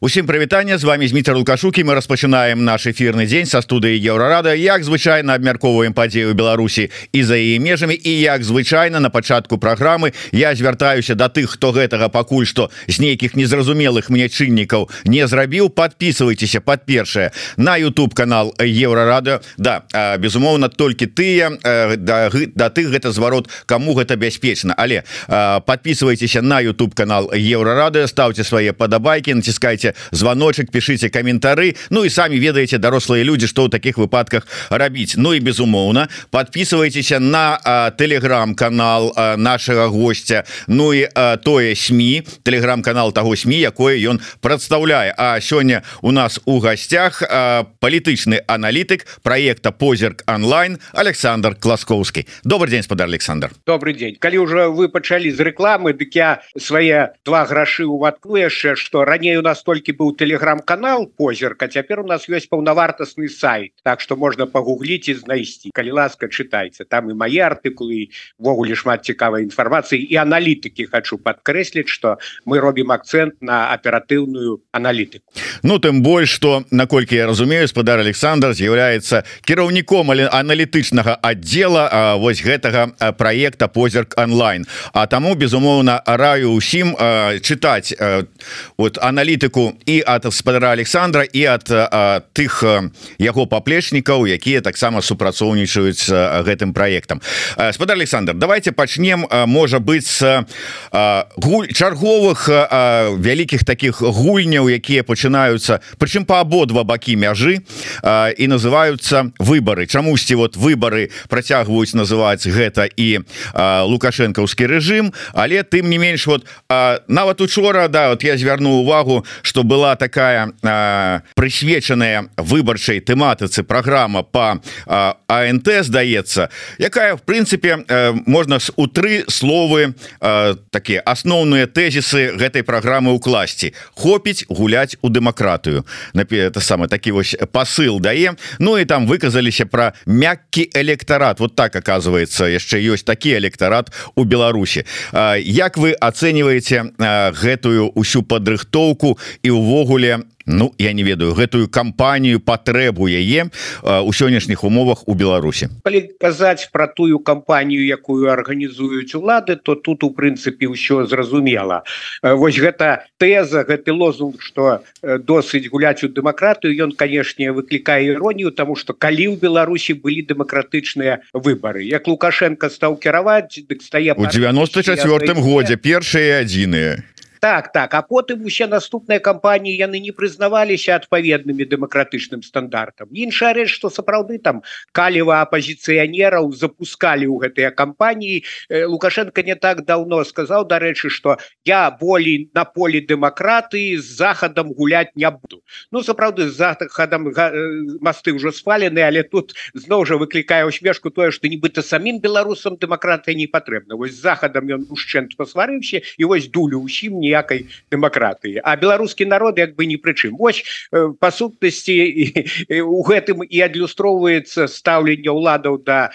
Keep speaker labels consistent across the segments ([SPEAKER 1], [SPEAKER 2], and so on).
[SPEAKER 1] Усім прывітання з вами Зміцер лукашукі мы распачынаем наш эфирны дзень са студыі еўрарада. Як звычайна абмярковваем падзею Беларусі і за яе межамі і як звычайна на пачатку праграмы я звяртаюся да тых хто гэтага пакуль што з нейкіх незразумелых мне чыннікаў не зрабіў. Подписывайтеся под першае на YouTube канал еўрарада. Да безумоўна толькі тыя да, да тых гэта зварот кому гэта бяспечна. Але подписывайтеся на YouTube канал еўрарада ставце свае падабайкі націскайте ставьте звоночек пишите комментары Ну и сами ведаете дорослые люди что у таких выпадках рабіць Ну и безумоўно подписывайтесь на телеграм-канал нашего гостя. Ну и тое сми телеграм-канал того сми якое ён прадстаўляе. А сёння у нас у гостях палітычны аналітык проекта позерк онлайн Александр класкоўский добрый день спадар Александр.
[SPEAKER 2] Добрый день. Калі уже вы пачалі з рекламы дык я свае два грашы уваткну яшчэ что раней у нас только толькі быў телеграм-канал позірка цяпер у нас ёсць паўнавартасны сайт так что можна пагугліць і знайсці. Калі ласка чытайце. Там і мае артыкулы ввогуле шмат цікавай інфармацыі і аналітыкі хочу падкрэсліць что мы робім акцент на аператыўную аналітыку.
[SPEAKER 1] Ну тым больш что наколькі я разумею спадар Александр з'яўляецца кіраўніком але аналітычнага аддзела вось гэтага проекта позірк онлайн А таму безумоўна раю усім чытаць вот аналітыку і ад спадара Александра і ад тых яго паплечнікаў якія таксама супрацоўнічаюць гэтым проектам спадар Александр давайте пачнем можа быть гуль чарговых вялікіх таких гульняў якія пачынаюцца прычым по абодва бакі мяжы і называются выборы чамусьці вот выборы працягваюць называць гэта і лукашэнкаўскі рэжым але тым не менш вот нават учора да вот я звярну увагу что что была такая э, прысвечаная выбарчай тэматыцы программа по э, АНТ здаецца якая в прынцыпе э, можна у тры словы э, такія асноўныя тэзісы гэтай программы укласці хопіць гуляць у дэмакратыю. На это самый такі вось посыл дае. Ну і там выказаліся про мяккі электорат вот так оказывается яшчэ ёсць такі электорат у Беларусі. Як вы оцениваете гэтую усю падрыхтоўку і увогуле Ну я не ведаю гэтую кампанію патрэбу яе у сённяшніх умовах у Беларусі.
[SPEAKER 2] Калі казаць про тую кампанію якую арганізуюць улады то тут у прынцыпе ўсё зразумела. Вось гэта тэза гэты лозунг что досыць гуляць у дэмакратыю ён канешне выклікае іронію тому что калі ў Беларусі былі дэмакратычныя выборы як лукашенко стаў кіраваць дык стае
[SPEAKER 1] у 94 годзе першыя адзіныя
[SPEAKER 2] так так а потым усе наступныя кампаніі яны не прызнаваліся адпаведнымі дэмакратычным стандартам. Іншая рэч что сапраўды там калева апозіцыянераў запускалі ў гэтыя кампаніі лукашенко не так давно сказаў дарэчы что я болей на полі дэмакратыі з захадам гуляць не буду ну сапраўды з захадам масты ўжо спалены але тут зноў жа выклікае усмешку тое что нібыта самім беларусам дэмакратыя не патрэбна вось захадам ён ушчэнт пасварыўся і вось дулю ўсім не ніякай дэмакратыі. А беларускі народ як бы ні прычым вось па сутнасці у гэтым і адлюстроўваецца стаўленне ўладаў да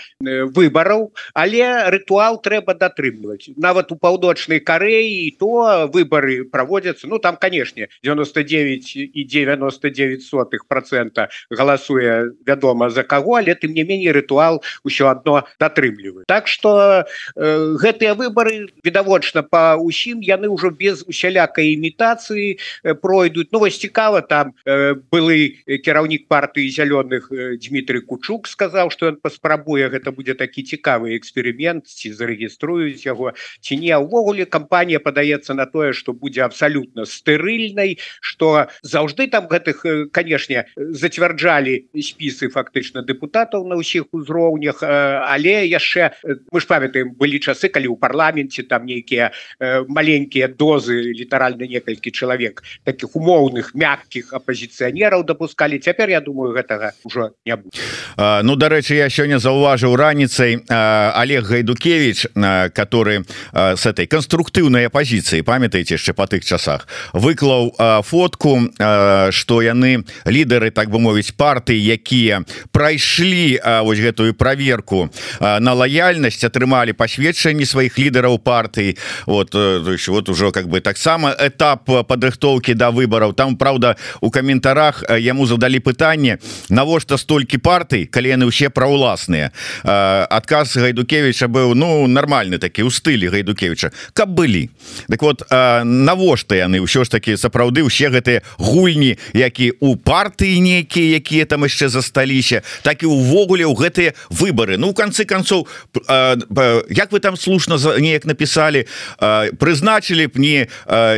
[SPEAKER 2] выбараў але рытуал трэба датрымліваць. Нават у паўночнай кареі то выбары праводзяцца. Ну там канешне 99 і 99 сотых процента галасуе вядома за каго але тым не меней рытуал ўсё одно датрымліваю так что э, гэтыя выборы відавочна по ўсім яны ўжо без усялякай імітацыі пройдуць Ну вось цікава там былы кіраўнік партыі зялёных Дмітрий кучук сказаў что ён паспрабуе гэта будзе такі цікавы эксперымент ці зарэгіструюць яго ці не. Увогуле кампанія падаецца на тое что будзе абсалютна стэрыльнай что заўжды там гэтых канешне зацвярджалі спісы фактычна депутатаў на ўсіх узроўнях але яшчэ мы ж памятаем былі часы калі ў парламенце там нейкія маленькія дозы разы літаральна некалькі чалавек таких умоўных мяккіх апозіцыянераў допускалі цяпер я думаю гэтага ўжо не будзе.
[SPEAKER 1] Ну дарэчы я сёння заўважыў раніцай Олег гайдукевич который с этой конструктыўнай апозіцыі памятаеце яшчэ по тых часах выклаў фотку что яны лідары так бы мовіць парты якія прайшлі вось гэтую проверку на лаяльнасць атрымалі пасведчанні сваіх лідараў партыі. Вот вот ужо как бы таксама этап падрыхтоўкі да выбараў. Там Праўда у каментарах яму задалі пытанне навошта столькі партый калі яны ўсе праўласныя? Адказ гайдукевича быў ну нормальны такі у стылі гайдукевича каб былі. Так вот навошта яны ўсё ж таки сапраўды ўсе гэтыя гульні які у партыі нейкія якія там яшчэ засталіся так і увогуле ў гэтыя выборы ну у канцы концов як вы там слушно неяк написали прызначылі б не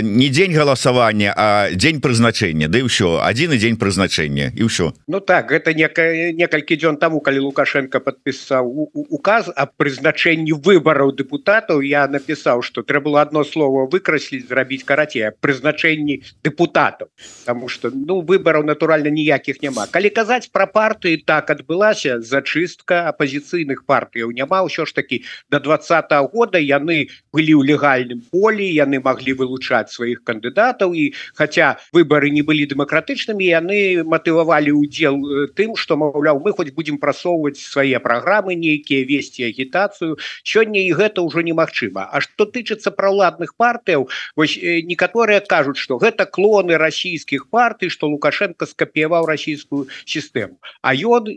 [SPEAKER 1] не дзень галасавання а дзень прызначэння да і ўсё один і дзень прызначэння і ўсё
[SPEAKER 2] Ну так гэта некая некалькі дзён таму калі лукашенко подпісаў указ о прызначэнні выбораў депутатаў я написаў что трэба было одно слово выкрасліць зрабіць карацей прызначэнні депутатаў потому что ну выбораў натуральна ніякіх няма. Калі казаць про партыі так адбылася зачыстка апозіцыйных партыяў няма. Ўсё ж таки до -го года яны былі ў легальным полі яны могли вылучаць сваіх кандыдатаў і хотя выборы не былі дэмакратычнымі яны матывавалі удзел э, тым что маўляў мы хоть будем прасоўваць свае праграмы нейкія весці агітацыю сёння і гэта ўжо немагчыма А что тычыцца праўладных партыяў вось э, некаторыя кажуць что гэта клоны расійскіх партый что лукашенко скапіяваў расійскую сістэму а ён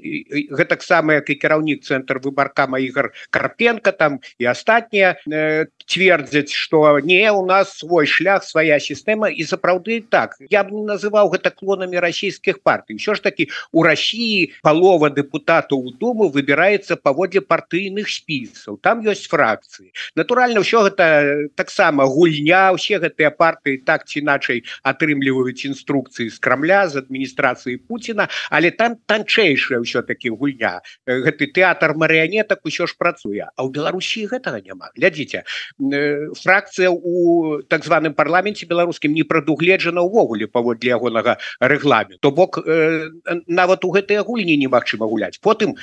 [SPEAKER 2] гэтаксама як і кіраўнік цэнтр выбаркама ігор карпенко там і астатнія э, цвердзяць что не у нас свой шлях свая сістэма і сапраўды так. Я бы не называў гэта клонамі расійскіх партый все ж таки у Росіі палова депутатаў у думу выбірается паводле партыйных спісаў там ёсць фракцыі натуральна ўсё гэта таксама гульня усе гэтыя партыі так ці іначай атрымліваюць інструкцыі з крамля з адміністрацыі Пуціна але там танчэйшая ўсё-таки гульня. Гэты тэатр марыянетак усё ж працуе. А ў Беларусі гэтага няма. Глядзіце фракцыя у так званым парламенце беларускім не прадугледжана ўвогуле паводле ягонага рэгламент то бок нават у гэтыя гульні немагчыма гуляць. Потым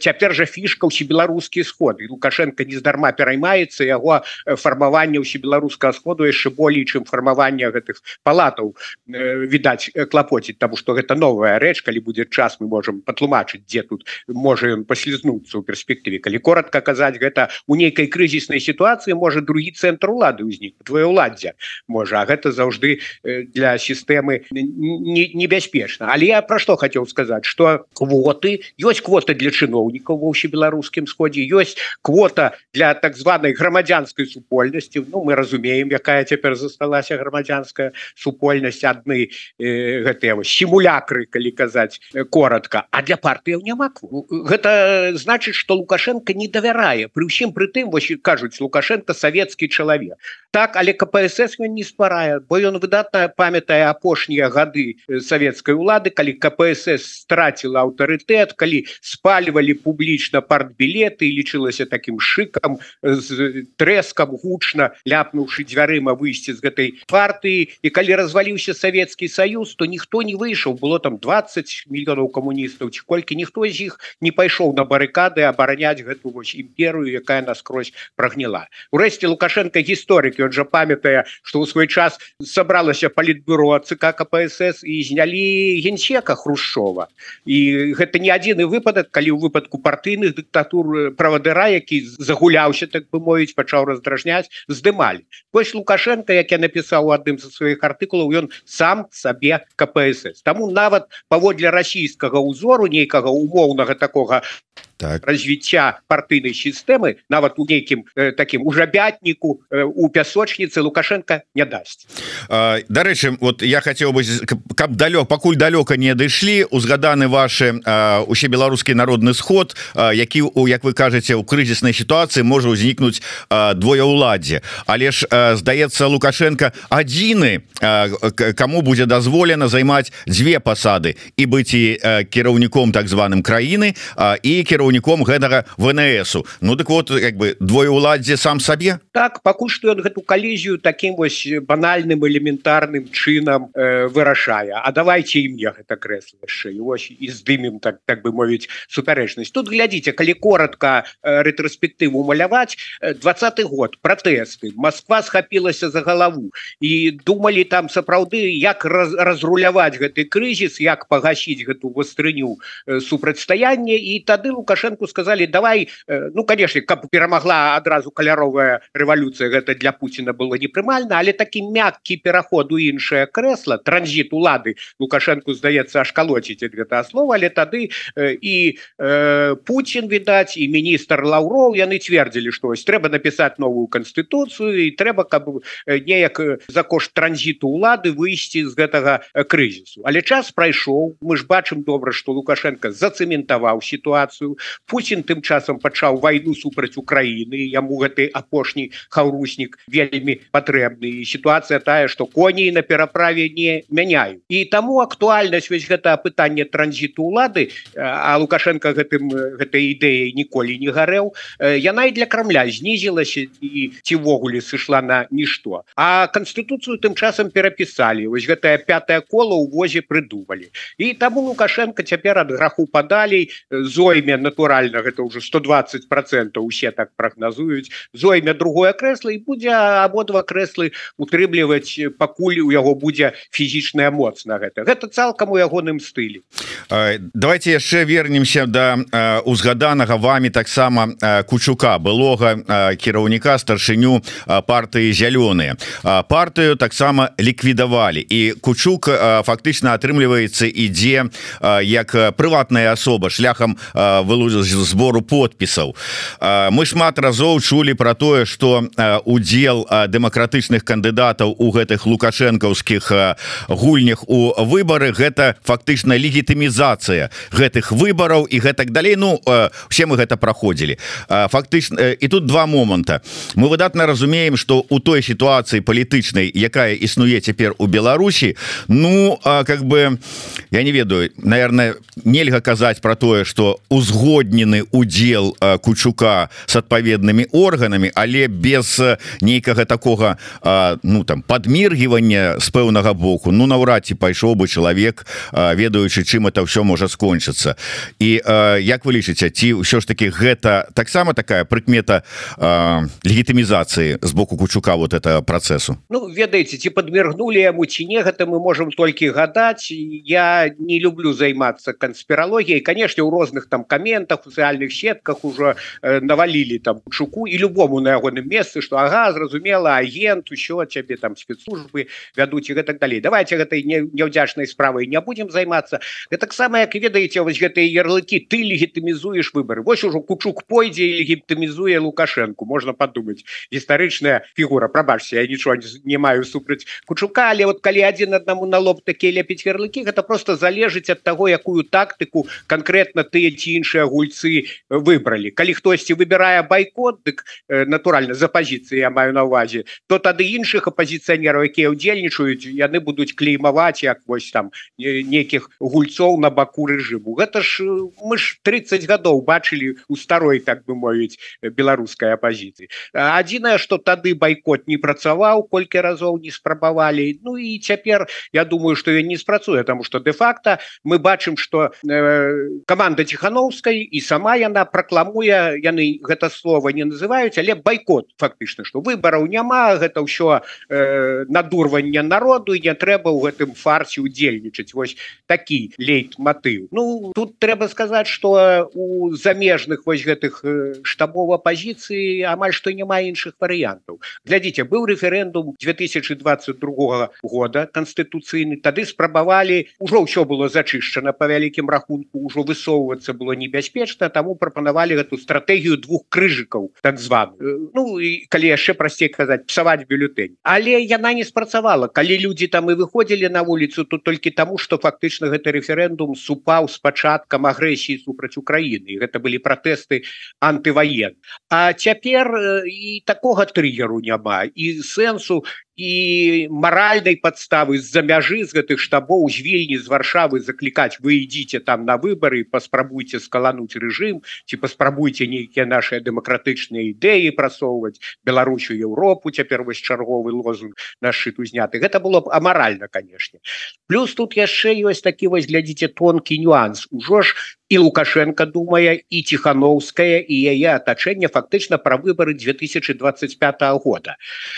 [SPEAKER 2] цяпер жа фішка ўсебеларускі сход лукашенко нездарма пераймаецца яго фармаванне ўсебеларускага сходу яшчэ болей чым фармаванне гэтых палатаў. Відаць клапоціць тому что гэта новая рэч. Калі будзе час мы можем патлумачыць дзе тут можа ён паслізнуцца ў перспектыве. Калі коротко казаць гэта у нейкай крызіснай сітуацыі можа другі цэнтр улады ўзнік. Твоё ўладдзя можа гэта заўжды для сістэмы небяспечна. Але я пра што хацеў сказаць что квоты ёсць квота для чыноўнікаў ва ўсебеларускім сходзе ёсць квота для так званой грамадзянской супольнасці. Ну мы разумеем якая цяпер засталася грамадзянская супольнасць адны э, гэтыя сімулякры калі казаць коротко а для партыяў няма гэта значит что лукашенко не давярае. При ўсім прытым вось кажуць лукашенко савецкі чалавек так але кпсс ён не спарае бо ён выдатна памятае апошнія гады савецкай улады калі кпсс страціла аўтарытэт калі спальвалі публічна партбілеты і лічылася таким шыкам з трэскам гучна ляпнуўшы дзвярыма выйсці з гэтай партыі. І калі разваліўся савецкі саюз то ніхто не выйшаў. Было там 20 мільёнаў камуністаў ці колькі ніхто з іх не пайшоў на барыкады абараняць гэту вось імперыю якая наскрозь прагнила урэшце лукашенко гісторыкі он жа памятае что ў свой час сабралася палітбюро ЦК кпсс і знялі генсека хрушова і гэта не адзіны выпадак калі ў выпадку партыйных дыктатур правадыра які загуляўся так бы мовіць пачаў раздражняць здымалі. Вось лукашенко як я напісаў адным са сваіх артыкулаў ён сам сабе кпсс. Таму нават паводле расійскага ўзору нейкага умоўнага такога так. развіцця партыйнай сістэмы нават у нейкім э, таким ужабятніку э, у пясочніцы лукашенко не дасць.
[SPEAKER 1] Дарэчы вот я хотел бы каб далёк пакуль далёка не дышлі узгаданы ваши усе беларускі народны сход а, які у як вы кажаце у крызіснай сітуацыі можа ўзнікнуць двое ўладдзе але ж здаецца лукашенко адзіны кому будзе дазволена займаць дзве пасады. І быць і кіраўніком так званым краіны і кіраў кіраўніком гэтага внсу ну дык вот як бы двое уладдзе сам сабе?
[SPEAKER 2] Так пакуль што ён гэту калізію таким вось банальным элементарным чынам э, вырашае. А давайте і мне гэта крэсла яшчэ ось і здымем так так бы мовіць супярэчнасць. Тут глядзіце калі коротко э, рэтраспектыву маляваць двадцатый год пратэсты. Москва схапілася за галаву. І думалі там сапраўды як раз, разруляваць гэты крызіс як пагасіць гэту вастрыню э, супрацьстаяння і тады лукаш лукашенко сказали давай ну конечно каб перамагла адразу каляровая рэвалюцыя гэта для Пуціна было непрымальна але такі мяккі пераход у іншае крэсла транзит улады лукашенко здаецца аж калоціць гэта слова але тады і э, Путін відаць і міністр лаўроў яны цвердзілі штось трэба напісаць новую канстытуцыю і трэба каб неяк за кошт транзіту улады выйсці з гэтага крызісу але час прайшоў мы ж бачым добра что лукашенко зацэментаваў сітуацыю Путін тым часам пачаў вайну супраць Украіны яму гэты апошні хаўруснік вельмі патрэбны. Сітуацыя тая что коней на пераправе не мяняю і таму актуальнасць вось гэта пытанне транзіту улады а лукашенко гэтым гэтай ідэяй ніколі не гарэў яна і для крамля знізілася і цівогуле сышла на нішто. А канстытуцыю тым часам перапісалі. Вось гэтае пятое кола ў возе прыдумалі. І таму лукашенко цяпер ад граху падалей зойме натуральна гэта ўжо 120 процентов усе так прагназуюць зойме другое крэсла і будзе абодва крэслы утрымліваць пакуль у яго будзе фізічная моц на гэта гэта цалкам у ягоным стылі
[SPEAKER 1] давайте яшчэ вернемся до да, узгаданага вами таксама кучука былога кіраўніка старшыню партыі зялёныя партыю таксама ліквідавалі. І кучук фактычна атрымліваецца ідзе як прыватная асоба шляхам вылузіць збору подпісаў мы шмат разоў чулі про тое что удзел дэмакратычных кандыдатаў у гэтых лукашэнкаўскіх гульнях у выбары гэта фактычна легітымізацыя гэтых выбараў і гэтак далей. Ну все мы гэта праходзілі. Фактычна і тут два моманта. Мы выдатна разумеем что у той сітуацыі палітычнай якая існуе цяпер у Беларусі Ну как бы я не ведаю наверное нельга казаць про тое что узгоднены удзел кучука с адпаведнымі органамі але без нейкага такого ну там подміргивання з пэўнага боку. Ну наўрад ці пайшоў бы чалавек ведаючы чым это все можа скончыцца. І як вы лічыце ці ўсё ж таки гэта таксама такая прыкмета легітымізацыі з боку кучука вот это процессу
[SPEAKER 2] Ну ведаеце ці подміргнули яму ці не гэта мы можем толькі гадаць. Я не люблю займацца канспірологіяй конечно у розных там каментах социальных сетках уже э, навалілі там чуку і любому на ягоным месцы что ага зразумела агент еще цябе там спецслужбы вядуць і гэтак далей давайте гэтай няўдзячнай справай не будем займацца таксама як ведаеце вось гэтыя ярлыкі ты легітымізуеш выборы вось ужо кучук пойдзе легітымізуе лукашенко. Можна подумать гістарычная фігура прабачься я нічого не маю супраць кучука але вот калі один аднаму на лоб такія ляпіць ярлыкі гэта просто залежыць ад таго якую тактыку конкретно тыя ці іншыя гульцы выбралі калі хтосьці выбірае байкот дык натуральна за пазіцыі я маю на увазе то тады іншых апозіцыянераў якія ўдзельнічаюць яны будуць клеймаваць як вось там нейкіх гульцоў на баку рэжыму. Гэта ж мы ж 30 гадоў бачылі у старой так бы мовіць беларускай апозіцыі адзінае что тады байкот не працаваў колькі разоў не спрабавалі. Ну і цяпер я думаю что я не спрацуе тому что де-факто мы бачым что э, команда ціхановскай і сама яна пракламуе яны гэта слова не называюць але байкот фактычна что выбараў няма гэта ўсё э, надурванне народу не трэба ў гэтым фарсе удзельнічаць вось такі лейт матыў Ну тут трэба сказаць что у замежных вось гэтых штабов апозіцыі амаль што няма іншых варыянтаў. Глядзіце быў рэферэндум 2022 года канстытуцыйны тады спрабавалі ўжо ўсё было зачышчана по вялікім рахунку ўжо высоўвацца было небяспечна таму прапанавалі гэту стратэгію двух крыжыкаў так званую Ну і калі яшчэ прасцей казаць псаваць бюлетень але яна не спрацавала. Калі людзі там і выходзілі на вуліцу то толькі таму что фактычна гэты рэферэндум супаў с пачаткам агрэсіі супраць Украіны. Гэта былі пратэсты антываен А цяпер і такога трыгеру няма. І сэнсу і маральнай подставы з-за мяжы з гэтых штабоў з вільні з варшавы заклікаць вы ідзіце там на выборы паспрабуйце скалануть режим ці паспрабуйте нейкія наши дэмакратычныя ідэі прасоўваць Беларусю Еўропу цяпер вось чарговы лозунг на шыту зняты гэта было б амаральна канешне плюс тут яшчэ ёсць такі вось глядзіце тонкі нюанс. Ужо ж і лукашенко думае і тихохановская і яе атачэнне фактычна пра выборы 2025 года.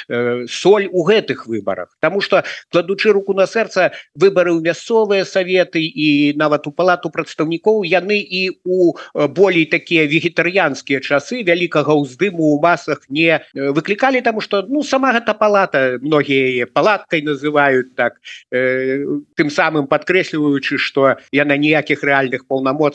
[SPEAKER 2] Э, соль у гэтых выборах тому что кладучы руку на сэрца выборы ў мясцовыя советы і нават у палату прадстаўнікоў яны і у болей такія вегетарыянскія часы вялікага ўздыму у масах не выклікалі тому что ну сама гэта палата многія палаткай называют так э, тым самым подкрэсліваючы что яна ніякіх рэальных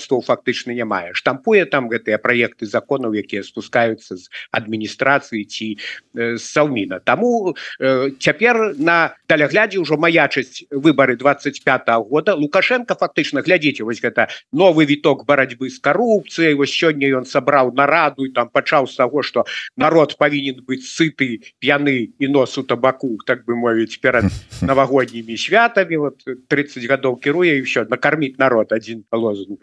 [SPEAKER 2] полномоцтваў фактычна не мае. Штампуе там гэтыя проекты законаў якія спускаются з адміністрацыі ці э, саўміна тому э, цяпер на даляглядзе ўжо маячасць выборы 25 -го года. Лукашенко фактычна глядзіце вось гэта новый віток барацьбы з карупцыяй. Вось сёння ён сабраў нараду і там пачаў з таго что народ павінен быць сыты п'яны і носу табаку так бы мовіць перад новогоднімі святамі. Вот 30 гадоў кіруе еще накарміць народ один лозунг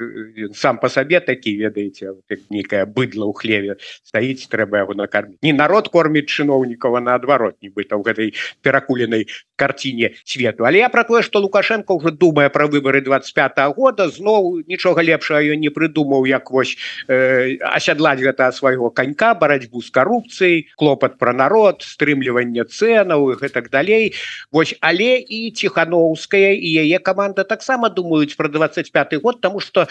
[SPEAKER 2] сам по сабе такі ведаеце некая быдла ў хлеве стаіць трэба яго накарміць не народ корміць чыноўнікова наадварот нібыта ў гэтай перакуленай карціне свету. Але я про тое что лукашенко уже думае про выборы 25 -го года зноў нічога лепшага ее не прыдумаў як вось э, асядлаць гэта свайго конька барацьбу з карупцыяй клопат про народ стрымліванне ценаў і гэтак далей. Вось але і тихохановская і яе команда таксама думаюць про 25 год тому что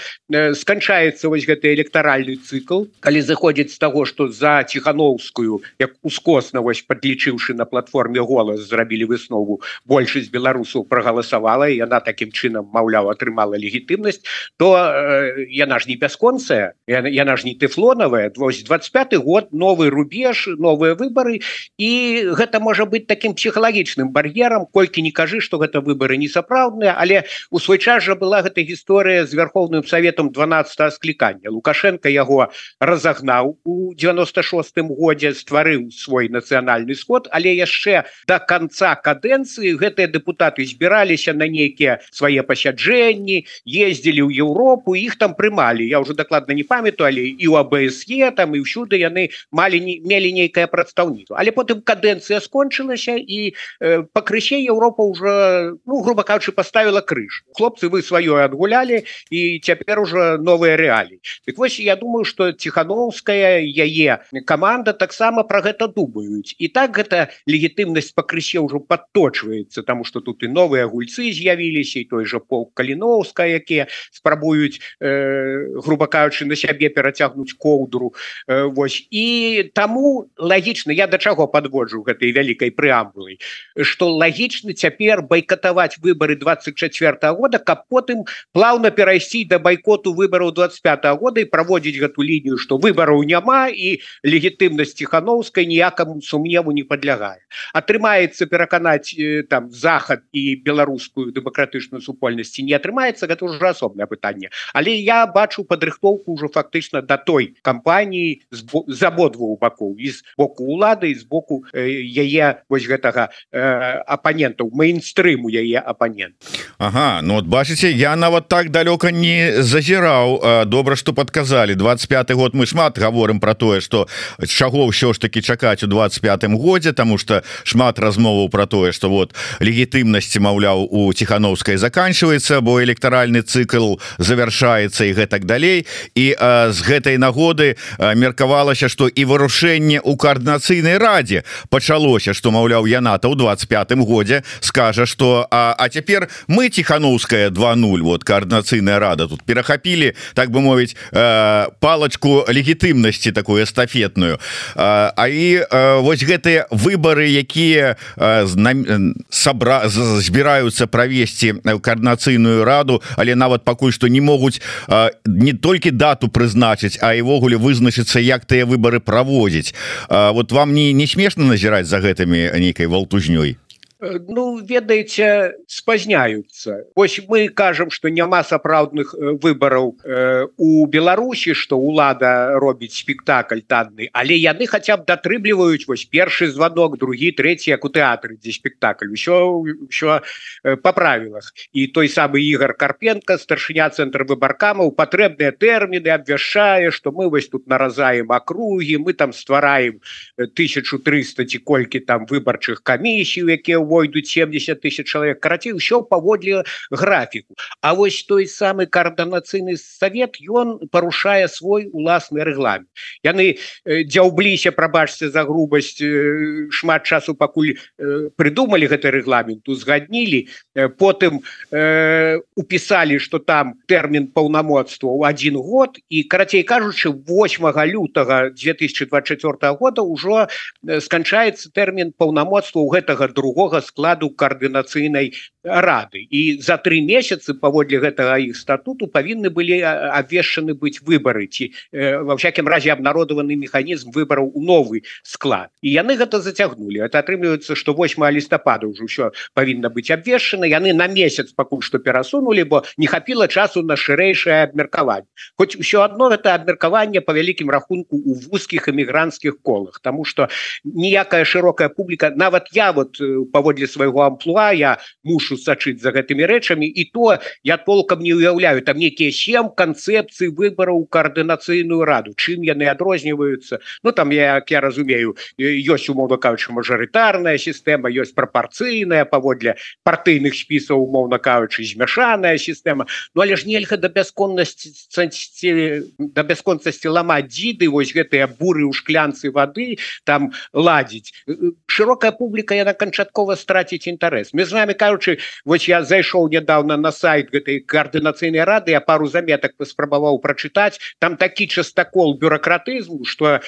[SPEAKER 2] сканчаецца вось гэты электаральны цикл. Калі заходзіць з того что за тихохановскую як ускосна вось подлічыўшы на платформе голас зрабілі выснову большасць беларусаў прогаласавала і яна таким чынам маўляў атрымала легітымнасць то э, яна ж не бясконцая яна, яна ж не тэфлонавая. Вось 25 год новый рубеж новыя выборы і гэта можа быть таким псіхалагічным бар'ерам колькі не кажы что гэта выборы не сапраўдныя але у свой час жа была гэта гісторыя з верховным советом 12 склікання лукашенко яго разогнаў у 96 годзе стварыў свой нацыянальны сход але яшчэ до конца кадэнцыі гэтыя депутаты збіраліся на нейкія свае пасяджэнні ездзілі ў Еўропу іх там прымалі. Я уже дакладна не памятаю але і у абСе там і ўсюды яны малі не мелі нейкае прадстаўніцтва. Але потым кадэнцыя скончылася і э, пакрысе Еўропа уже ну грубо кажучы поставила крыж. Хлопцы вы сваё адгулялі і цяпер уже новыя рэалі так вось я думаю что тихохановская яе команда таксама про гэта думаюць. І так гэта легітымнасць пакрысе ўжо подточваецца тому что тут і новыя гульцы з'явіліся і той же пол каліновская якія спрабуюць э, грубо кажучы на сябе перацягнуць коўдру. Э, Вось. І таму лагічна я да чаго подводжу гэтай вялікай преамбулай что лагічна цяпер байкатаваць выборы 24 -го года каб потым плавно перайсці до байкоту выбораў 25 -го года і праводзіць гэту лінію что выбораў няма і легітымнасць тихохановскай ніякаму сумневу не подлягае атрымаецца пераканаць э, там захад і беларускую дэмакратычную супольнасці не атрымаецца гэта уже асобнае пытанне але я бачу падрыхтоўку ўжо фактычна да той кампаніі з абодвух бакоў і з боку улады з боку э, яе вось гэтага э, апанентаў мейнстрыму яе апанент
[SPEAKER 1] Ага ну вот бачыце я нават так далёка не зазіраў добра что подказалі 25 год мы шмат говорим про тое что чаго ўсё ж таки чакаць у 25 годзе тому что шмат размоваў про тое что вот легітымнасці маўляў у тихохановскай заканчивается бо электаральны цикл завершается і гэтак далей. І а, з гэтай нагоды меркавалася что і вырушэнне у коаардынацыйнай раде пачалося что маўляў яната ў 25 годзе скажа что а, а цяпер мы тихохановская 20 вот коаардынацыйная рада тут перахапілі так бы мовіць э, палочку легітымнасці такую эстафетную. А, а і э, вось гэтыя выборы якія э, сабра збіраюцца правесці коаардынацыйную раду але нават пакуль что не могуць э, не толькі дату прызначыць а івогуле вызначыцца як тыя выборы праводзіць. Э, вот вам не не смешна назіраць за гэтымі нейкай валтузнёй?
[SPEAKER 2] Э, ну ведаеце спазняются ось мы кажам что няма сапраўдных э, выбораў э, у Беларусі что лада робіць спектакль танны але яны хотя б датрымліваюць вось першы звонок другі третий як у тэатры дзе спектакль. Еще еще по правілах і той самый Ігор карпенко старшыня цэнтр выбаркамаў патрэбныя тэрміны абвяшчае что мы вось тут наразаем акругі мы там ствараем 1300 ці колькі там выбарчых камісій якія у войдуць 70 тысяч человек. Карацей ўсё паводле графіку А вось той самы коаардынацыйны совет ён парушае свой уласны рэгламент яны дзяўбліся прабачце за грубасць шмат часу пакуль придумали гэты рэгламент узгаднілі потым упісалі что там тэрмін паўнамоцтва ў один год. І карацей кажучы 8 лютага 2024 года ўжо сканчаецца тэрмін паўнамоцтва у гэтага другога складу коаардынацыйнай рады і за три месяцы паводле гэтага іх статуту павінны былі абвешчаны быць выбары ці во всякім разе абнародаваны механізм выбараў у новы склад. І яны гэта зацягнули это атрымліваецца что 8 лістапада ўжо ўсё павінна быць абвешчана. Яны на месяц пакуль што перасунули бо не хапіла часу на шырэйшае абмеркаванне. Хоць усё одно это абмеркаванне по вялікім рахунку у вузкіх эмігрантскіх колах тому что ніякая широкая публіка нават я вот паводле свайго амплуа я мушу сачыць за гэтымі рэчамі і то я толкам не уяўляю там некія сем канцэпцыі выбараў коаардынацыйную раду чым яны адрозніваюцца. Ну там я як я разумею ёсць умоўно кажучы мажарытарная сістэма ёсць прапорцыйная паводле партыйных спісаў умоўна кажучы змяшаная сістэма. Ну але ж нельга да бясконнасці да бясконцасці ламаць дзіды вось гэтыя буры ў шклянцы воды там ладзіць. Шырокая публіка яна канчаткова страціць інтарэс мы з вами кажучы вось я зайшоў недавно на сайт гэтай коаардынацыйнай рады я пару заметак паспрабаваў прачытаць там такі частакол бюрократызму что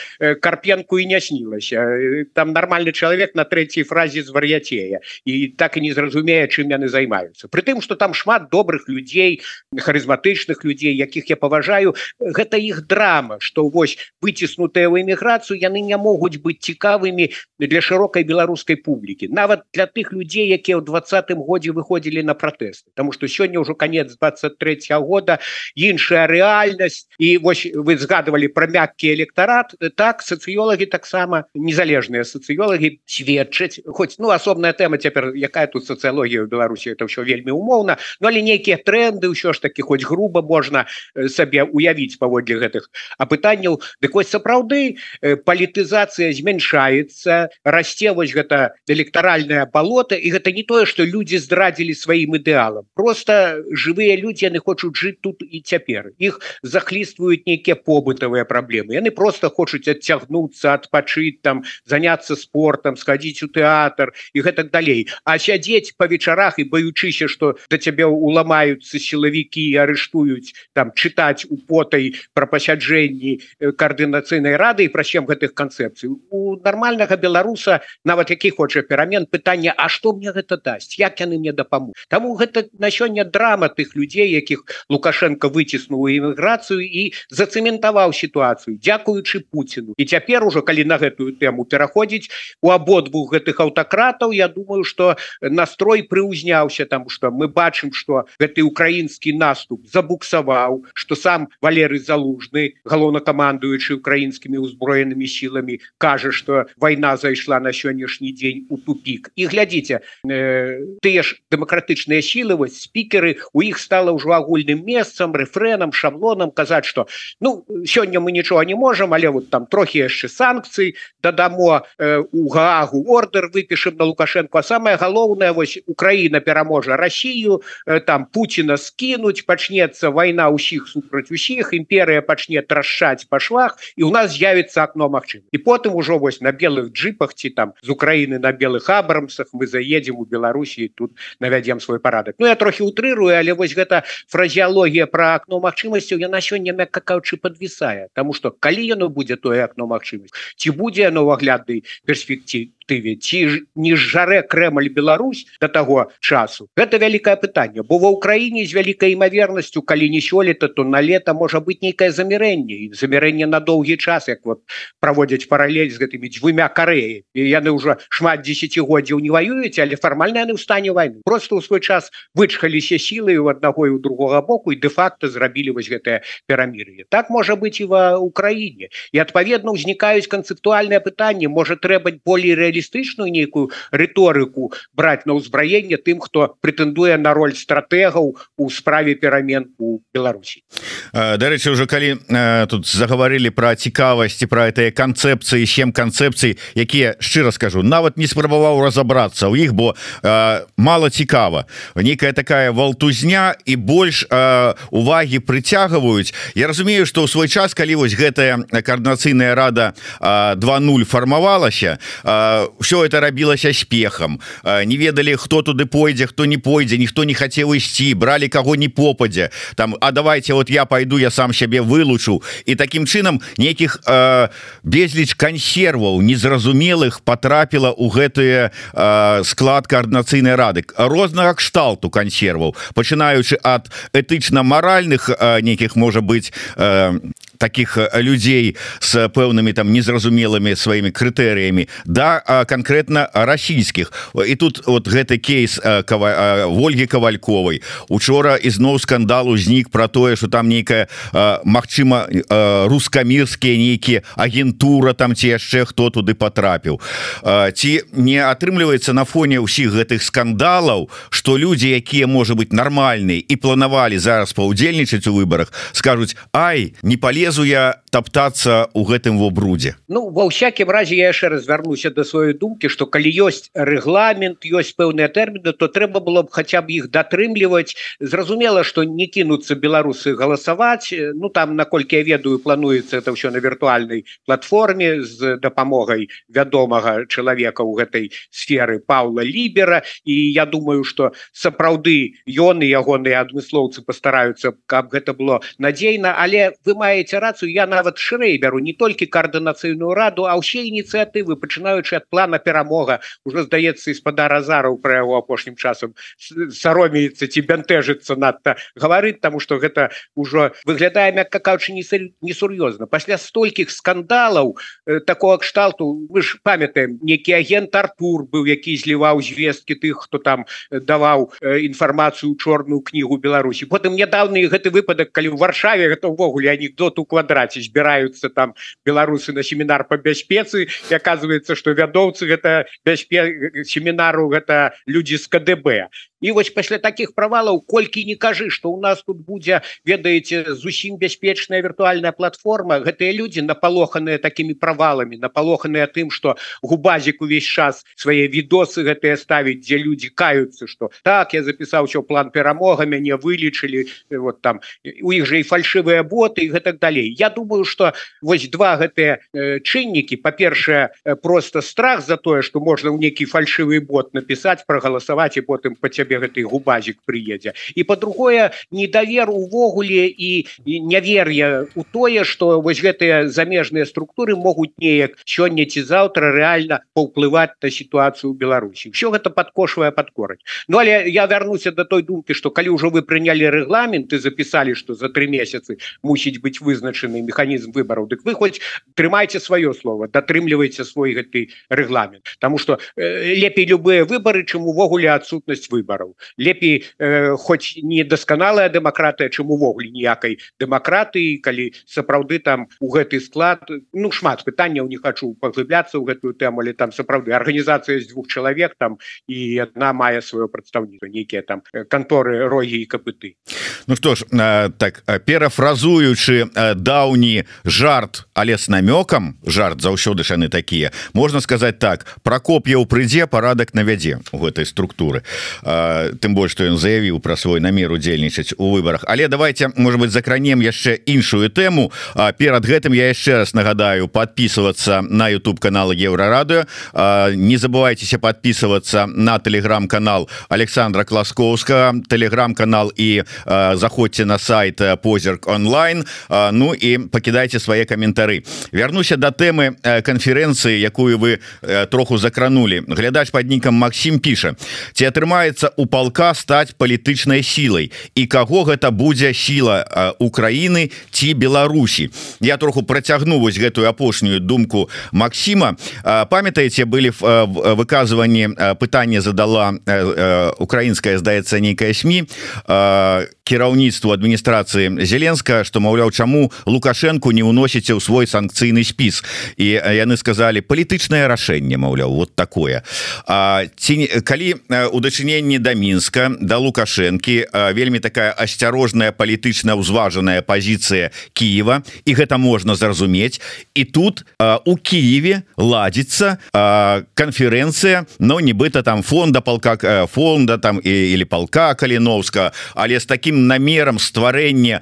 [SPEAKER 2] карпенку і не снілася там нормальный чалавек на третьей фразе звар'яцея і так і не зразумее чым яны займаюцца притым что там шмат добрых людзей харызматычных людзей якіх я паважаю гэта іх драма что вось выціснутыя ў эміграцыю яны не могуць быць цікавымі для шырокай беларускай публікі нават для тых людзей якія ў двадцатым годзе выходзілі на пратэсты тому что сёння ўжо конец 23 -го года іншая рэальнасць і вось вы згадывалі про мяккі электарат так сацыёлагі таксама незалежныя сацыёлагі сведчаць хоць ну асобная тэма цяпер якая тут сацыялогія ў беларусі это ўсё вельмі умоўна но але нейкія тренды ўсё ж таки хоць груба можна сабе уявіць паводле гэтых апытанняў. Дык вось сапраўды палітызацыя змяншаецца расце вось гэта электаральная балота і гэта не тое что люди здрадзілі сваім ідэалам просто живыя людзі яны хочуць жыць тут і цяпер іх захлістваюць нейкія побытавыя праблемы яны просто хочуць адцягнуцца адпачыць там заняться спортом сходить у тэатр і гэтак далей а сядзець по вечарах і баючыся что да цябе уламаюцца сілавікі арыштуюць там чытаць у потай про пасяджэнні коаардынацыйнай рады і прачем гэтых канцэпцый у нормальнага беларуса нават які хоча перамен пытання А что мне гэта дасць як яны мне дапамог Таму гэта на сёння драма тых людзей якіх лукашенко выціснуў іміграцыю і зацэментаваў сітуацыю дзякуючы Пуціну. І цяпер ужо калі на гэтую тэму пераходзіць у абодвух гэтых аўтакратаў Я думаю что настрой прыўзняўся там что мы бачым что гэты украінскі наступ забуксаваў что сам валерый залужны галоўнакамандуючы украінскімі ўзброенымі сіламі кажа что вайна зайшла на сённяшні дзень у тупик і глядзіце э, тыя ж дэмакратычныя сілы вось спікеры у іх стала ўжо агульным месцам рэфрэнам шаблонам казаць что ну сёння мы нічога не можем але вот там трохі яшчэ санкцый дадамо э, у гаагу ордер выпішем на лукашенко самое галоўнае вось Украіна пераможа Россию э, там Пуціна скінуть пачнецца вайна ўсіх супраць усіх імперыя пачне трашчаць па швах і у нас з'явіцца окно Мачым і потым ужо вось на белых джипах ці там з Украіны на белых абрамсах мы заедем у Беларусі тут навядзем свой парадак Ну я трохі утрырую але вось гэта фразеологія про акно магчымасцяў яна сёння мякка каўчы подвісае Таму что калі яно будзе тое акно магчымасць ці будзе новагляднай перспектив перспектыве ці не жарэ Крэмль Беларусь до таго часу? Гэта вялікае пытанне бо ва ўкраіне з вялікай імавернасцю калі не сёлета то на лета можа быть нейкае замірэнне і замірэнне на доўгі час як вот праводзяць паралель з гэтымі дзвюмя кареі і яны ўжо шмат десятгоддзяў не ваююць але фармальна яны ў стане войны просто ў свой час вычхаліся сілы у аднаго і у другога боку і де-факто зрабілі вось гэтае перамір'е. Так можа быть і ва Украіне і адпаведна ўзнікаюць канцэптуальнае пытанне можа трэба болей рэаль нацыяналістычную нейкую рыторыку браць на ўзбраенне тым хто прэтэндуе на роль стратэгаў у справе перамен у Беларусі.
[SPEAKER 1] Дарэчы уже калі тут заговорили про цікавасці про это канцэпцыі чем канцэпцый якія шчыра скажу нават не спрабаваў разобрацца у іх бо мало цікава. Некая такая валтузня і больш увагі прыцягваюць. Я разумею что ў свой час калі вось гэтая коорднацыйная рада 20 фармавалася все это рабілася спехам не ведалі хто туды пойдзе хто не пойдзе ніхто не хацеў ісці бралі кого не попадзе. Там А давайте вот я пойду я сам сябе вылучу і таким чынам нейкіх безліч консерваў незразумелых потрапіла у гэтые склад коорднацыйнай рады. Рознага кшталту консерваў пачынаючы ад этычна-маральных нейкіх можа быть таких людзей с пэўнымі там незразумелымі сваімі крытэрыямі да конкретно расійскіх і тут вот гэты кейс ольги кавальковой учора ізноў скандал узнік про тое что там нейкая Мачыма рускамірскія нейкія агентура там ці яшчэ хто туды потрапіў ці не атрымліваецца на фоне ўсіх гэтых скандалаў что люди якія можа быть нармальныя і планавалі зараз паўдзельнічаць у выборах скажуць Ай не полезу я топтаться у гэтым во брудзе
[SPEAKER 2] Ну ва всякім разе я яшчэ развярнуся до сваёй думкі что калі ёсць рэгламент ёсць пэўныя тэрміны то трэба было б хотя б іх датрымліваць. Зразумела что не кінуцца беларусы галасаваць. Ну там наколькі я ведаю плануецца это ўсё на віртуальнай платформе з дапамогай вядомага чалавека ў гэтай сферы Паула лібера. І я думаю что сапраўды ён і ягоныя адмыслоўцы пастараюцца каб гэта было надзейна. Але вы маеце рацыю я нават шырэй бяру не толькі коаардынацыйную раду а ўсе ініцыятывы пачынаючы ад плана перамога. Уже здаецца спадар азараў пра яго апошнім часам саромеецца ці бянтэжыцца надта гаварыць таму что гэта ўжо выглядае мякка каўчы несур'ёзна пасля столькіх скандалаў э, такого кшталту вы ж памятаем некі агент Артур быў які зліваў звесткі тых хто там даваў інфармацыю чорную кнігу Беларусі потым нядаўны гэты выпадак калі ў варшаве гэта ўвогуле анекдот у квадраце збіраюцца там беларусы на семінар по бяспецы і оказывается что вядоўцы гэта бяспе семінару гэта людзі з КДБ. І вось пасля таких правалаў колькі не кажы что у нас тут будзе ведаеце зусім бяспечная віртуальная платформа гэтыя люди напалоханыя такими правалами напалоханыя тым что губазик увесь час свае відосы гэтыя ставіць дзе люди каюцца что так я запісаў все план перамога мяне вылечылі вот там у іх же і фальшивыя боты і гэтак далей. Я думаю что вось два гэтыя э, чыннікі. По-першае просто страх за тое что можна ў нейкі фальшивый бот написать прогаласаваць і потым по цябе гэты губазик приедзе і по-другое недавер увогуле і, нявер'я у тое что вось гэтыя замежныя структуры могуць неяк сёння ці заўтра реально паўплываць на сітуацыю Беларусі. Все гэта подкошвае подкораць Ну але я вярнуся до той думкі что калі ўжо вы прынялі рэгламент і записали что за три месяцы мусіць быть вызначаны механізм выбораў дык вы хоть трымайце сваё слово датрымліваеце свой гэты рэгламент. Тому что э, лепей любыя выборы чым увогуле адсутнасць выбораў лепей э, хоть не дасканалая дэмакратыя чым увогуле ніякай дэмакратыі калі сапраўды там у гэты склад ну шмат пытанняў не хочу паглыбляцца ў гэтую тэму але там сапраўды арганізацыя з двух чалавек там і одна мае сваё прадстаўніцтва нейкія там канторы рогі і капыты.
[SPEAKER 1] Ну что ж так перафразуючы даўні жарт але с намёкам жарт заўсёды шаны такія. Можна сказать так прокоп'я ў прыдзе парадак навядзе у гэтай структуры. Тым больш что ён заявіў пра свой намер удзельнічаць у выборах але давайте может быть закранем яшчэ іншую тэму. Перад гэтым я яшчэ раз нагадаю подписываться на YouTube канал еврорадыо не забывайтеся подписываться на телеграм-канал Александра класкоўска телеграм-канал і заходзьте на сайт позерк онлайн. Ну і покидайте свае каментары вярнуся до тэмы конференцыі якую вы троху закранули. Глядач под нікам Макссім піша ці атрымаецца у палка стаць палітычнай сілай. І каго гэта будзе сіла Украіны ці Беларусі? Я троху працягну вось гэтую апошнюю думку Макссіма памятаеце былі выказыванні пытання задала украінская здаецца нейкая сМ кіраўніцтву адміністрацыі зеленска что маўляў чаму лукашенко не уносіце ў свой санкцыйны спіс і яны сказали палітычнае рашэнне маўляў вот такое. А, ці калі у дачыненні да мінска да лукашэнкі вельмі такая асцярожная палітычна ўзважаная пазіцыя Киева і гэта можна зразумець. І тут у Киеве ладзіцца канферэнцыя но нібыта там фонда полка фонда там і или полка каліновска але с таким намером стварэння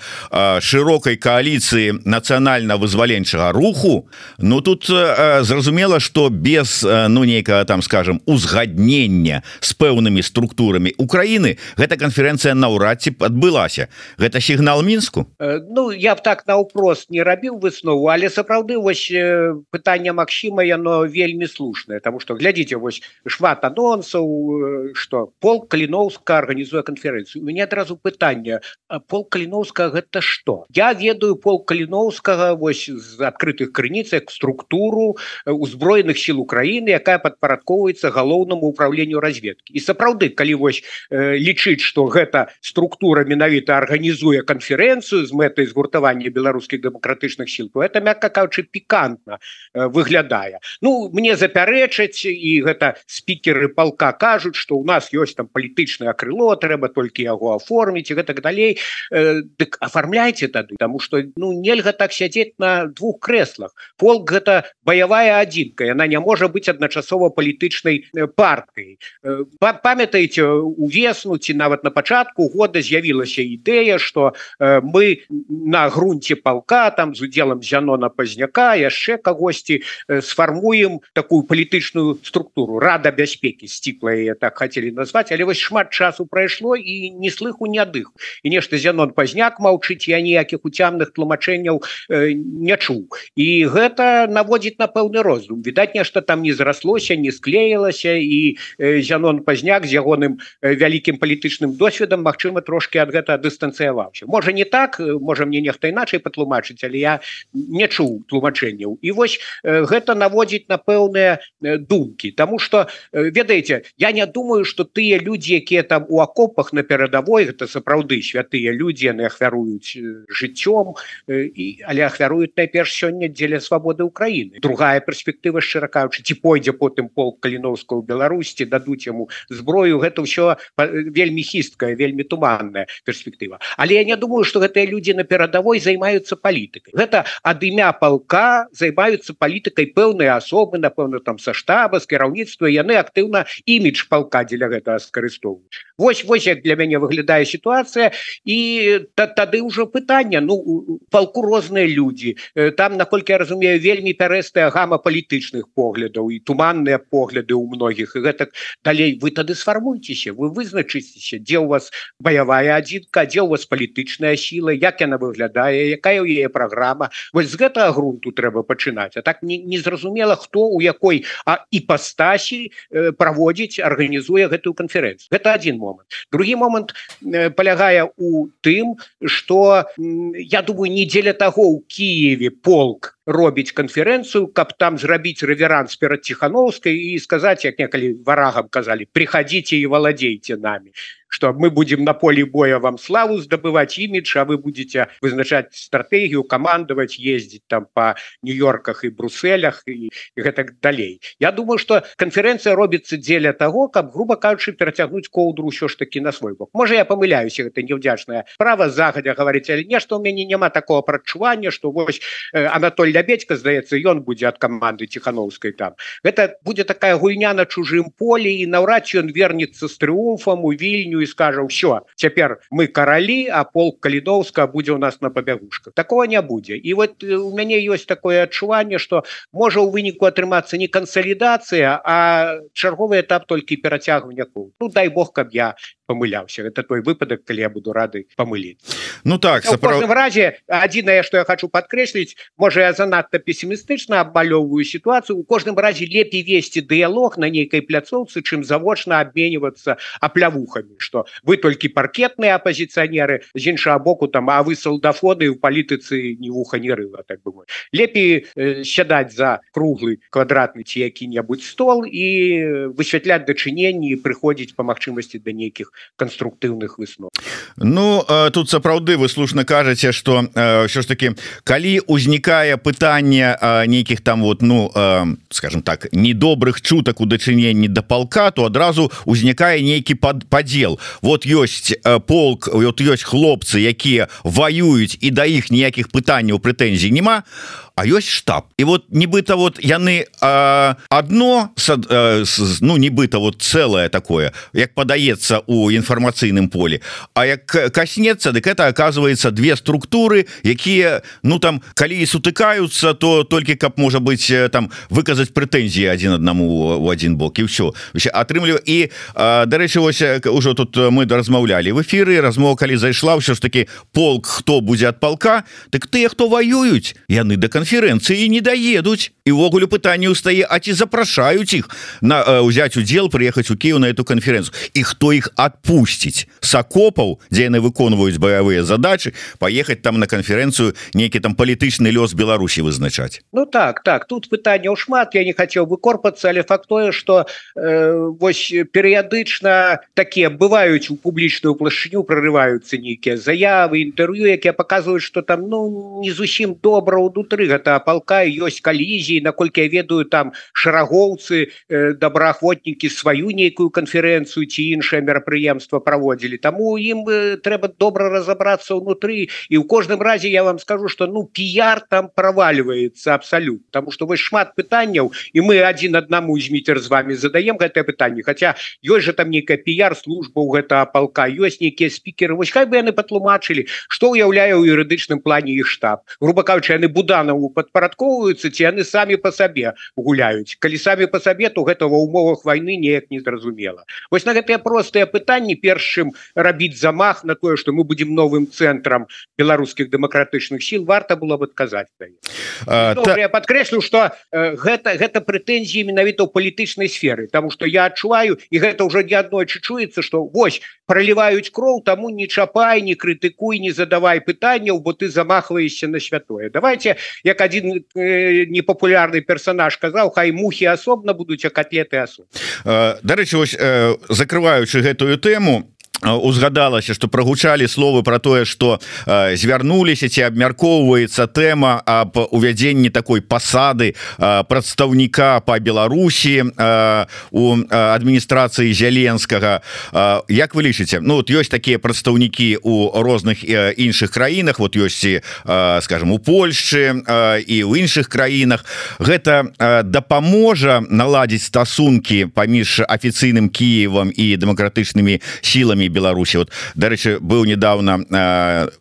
[SPEAKER 1] широкой коалиции нацыянальна-вызваленчага руху Ну тут зразумела что без ну нейкага там скажем узгаднення с пэўнымі структурамі Украины гэта конференцэнцыя наўрад ці адбылася. Гэта сігнал мінску?
[SPEAKER 2] Ну я б так наўпрост не рабіў выснову але сапраўды вось пытанне Макссіма яно вельмі слушнае тому что глядзіце вось шмат анонсаў что пол каліновска органнізуе канферэнцыю. У меня адразу пытанне пол каліновска гэта что я ведаю пол каліновскага вось з адкрытых крыніцах структуру узброеных сил Украины якая падпарадковваецца галоўнаму управлению разведки і сапраўды калі вось э, лічыць что гэта структура менавіта органнізуе канферэнцыю з мэтай згуртавання беларускіх дэмакратычных сил то это мякка кажучы пікантна э, выглядае. Ну мне запярэчаць і гэта спікеры полка кажуць что у нас ёсць там палітычнае крыло трэба толькі яго оформіць і гэтак далей. Э, дык оформляйте тады тому что ну нельга так сядзець на двух креслах полк гэта баявая адзінка яна не можа быть адначасова палітычнай э, партыі э, памятаеце увесну ці нават на пачатку года з'явілася ідэя что э, мы на грунте полка там з удзелам зянона пазняка яшчэ кагосьці сфармуем такую палітычную структуру. Рада бяспекі сціплая так хотели назвать але вось шмат часу прайшло і не слыху не адых і нешта зянон пазняк маўчыць я ніякіх уцямных тлумачэнняў э, не чуў. І гэта наводзіць на пэўны роздум. Відаць нешта там не зраслося не склеілася і э, зянон пазняк з ягоным э, вялікім палітычным досведам Мачыма трошки ад гэта дыстанцыяваўся. Можа не так можа мне нехта іначай патлумачыць але я не чуў тлумачэнняў. І вось э, гэта наводзіць на пэўныя э, думкі. Тому что э, ведаеце я не думаю что тыя людзі якія там у акопах на перадавой гэта сапраўды святыя людзі яны ахвяруюць жыццём і але ахвяруюць найперш сёння дзеля свабоды Украіны другая перспектыва шчыракаючы ці пойдзе потым пол каліновска ў Беларусці дадуць яму зброю гэта ўсё вельмі хісткая вельмі туманная перспектыва але я не думаю что гэтыя людзі на перадавой займаюцца палітыкай. Гэта ад імя палка займаюцца палітыкай пэўныя асобы напэўна там са штаба з кіраўніцтва яны актыўна імідж палка дзеля гэтага скарыстоўваюць. Вось вось як для мяне выглядае сітуацыя і та, тады ўжо пытанне. Ну палку розныя людзі. Там наколькі я разумею вельмі пярэстая гама палітычных поглядаў і туманныя погляды ў многіх. І гэтак далей вы тады сфармуйцеся вы вызначыцеся дзе у вас баявая адзінка дзе у вас палітычная сіла як яна выглядае якая ў яе праграма. Вось з гэтага грунту трэба пачынаць. А так незразумела не хто у якой а іпастасі э, праводзіць арганізуе гэтую канферэнцыю. Гэта один момант. Другі момант э, полягае у тым что я думаю не дзеля того у Киеве полк робіць канферэнцыю каб там зрабіць рэверанс перад ціхановскай і сказаць як некалі варагам казалі приходите і валадзейте нами что мы будем на поле боя вам славу здабывать имидж а вы будете вызначать стратегію командовать ездить там по нью-йорках и брусселях и, и гэтак далей. Я думаю что конференция робится дзеля того как грубо кажучы перацягнуть коўдру все ж таки на свой бок. Можа я помыляюсь это невдячное право загадя говорить але нешта у мяне няма такого прачування что вось э, Анатоль лябедька здаецца ён будзе от команды тихохановской там. Это будет такая гульня на чужым поле и наўрад ён вернется с триумфом у вільню і скажа ўсё цяпер мы каралі а полк калідоўска будзе у нас на пабягушках такого не будзе і вот э, у мяне ёсць такое адчуванне что можа у выніку атрымацца не кансалідацыя а чарговы этап толькі перацягвання ну дай бог каб я помыляўся это той выпадак калі я буду рады помыліць
[SPEAKER 1] Ну так
[SPEAKER 2] саправ... разе адзінае что я хочу подкрэсліць можа я занадта пессімістычна абмалёўваю сітуацыю у кожным разе лепей весці дыялог на нейкай пляцоўцы чым завочна абменьвацца аплявухамі что вы толькі паркетныя апозіцыянеры з іншага боку там а вы салдафоны у палітыцы ні вуха не рыла так бы лепей э, сядаць за круглы квадратны ці які-небудзь стол і высвятляць дачыненні прыходзіць по магчымасці да нейкіх канструктыўных выснов
[SPEAKER 1] Ну тут сапраўды вы слушна кажаце что ўсё ж таки калі узнікае пытанне нейкіх там вот ну скажем так недобрых чутак у дачыненні да палка то адразу узнікае нейкі под подзел вот ёсць полк вот ёсць хлопцы якія воююць і да іх ніякіх пытанняў прэтэнзій няма а ёсць штаб. І вот нібыта вот яны э, одно сад, э, с, ну нібыта вот целое такое як падаецца у інфармацыйным поле А як каснецца дык это оказывается две структуры якія ну там калі і сутыкаюцца то толькі каб можа быть там выказаць прэтэнзіі один аднаму у один бок і все атрымліваю і дарэчы вось ўжо тут мы размаўлялі в эфиры размова калі зайшла ўсё ж таки полк хто будзе ад палка так тыя хто воююць яны до конца канферэнцыі не даедуць івогуле пытанне ўстае А ці запрашаюць іх на ўзяць удзел прыехаць у Кіў на эту канферэнцыю і хто іх адпусціць сакопаў дзе яны выконваюць баявыя задачы паехаць там на канферэнцыю нейкі там палітычны лёс Беларусі вызначаць
[SPEAKER 2] Ну так так тут пытанняў шмат я не хацеў выкорпацца але факт тое что э, вось перыядычна такія бываюць у публічную плашыню прорываюцца нейкія заявы інтэрв'ю якія показваюць что там ну не зусім добра ўнутры гэта палка ёсць калізіі наколькі я ведаю там шарагоўцы э, добраахвотнікі сваю нейкую канферэнцыю ці іншае мерапрыемства праводзілі. Таму ім э, трэба добра разобрацца ўнутры і ў кожным разе я вам скажу что ну піяр там проваливается абсалют потому что вы шмат пытанняў і мы один аднаму змітер з вами задаем гэтае пытанне. Хотя ёсць же там нейкая піяр служба у гэта палка ёсць нейкія спікеры вось хай бы яны патлумачылі что уяўляю у юрыдычным плане іх штаб. Грубо кажучы яны буданаў яму падпарадковваюцца ці яны самі по сабе гуляюць калі самі по сабе то гэта ва умовах войны неяк незразумела вось на гэтыя простыя пытанні першым рабіць замах на тое что мы будем новым цэнтрам беларускіх дэмакратычных сіл варта было бы адказаць я подкрэслю что гэта гэта прэтэнзіі менавіта ў палітычнай сферы тому что я адчуваю і гэта уже не аднойчы чуецца что вось проливаюць кроў таму не чапай не крытыкуй не задавай пытанняў бо ты замахваешься на святое. Давайте я як один э, непопулярны персонаж казаў хай мухи асобна будуць а котлеты асоб
[SPEAKER 1] э, Дарэчы вось э, закрываючы гэтую тэму узгадалася что прогучалі словы про тое что звярнуліся ці абмяркоўваецца тэма об увядзенні такой пасады прадстаўніка по Беларусі э, у адміністрацыі зяленскага. Як вы лічыце? Ну вот ёсць такія прадстаўнікі у розных іншых краінах вот ёсць і скажем у Польшчы і ў іншых краінах. Гэта дапаможа наладзіць стасункі паміж афіцыйным Киевам і дэмакратычнымі сіламі Беларусі вот дарэчы быў недавно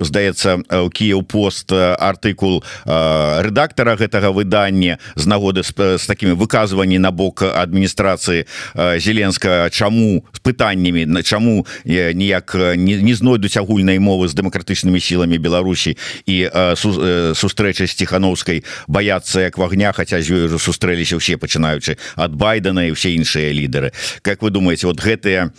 [SPEAKER 1] здаецца у Кіев пост артыкул рэдактара гэтага выдання з нагоды з, з такими выказванні на бок адміністрацыі зеленска чаму з пытаннямі на чаму ніяк не, не знойдуць агульнай мовы з дэмакратычнымі сіламі Беларусі і сустрэча з ціхановскай баяцца як вагня хаця з ёй уже сустрэліся ўсе пачынаючы ад байдена і ўсе іншыя лідары. Как вы думаете вот гэтыя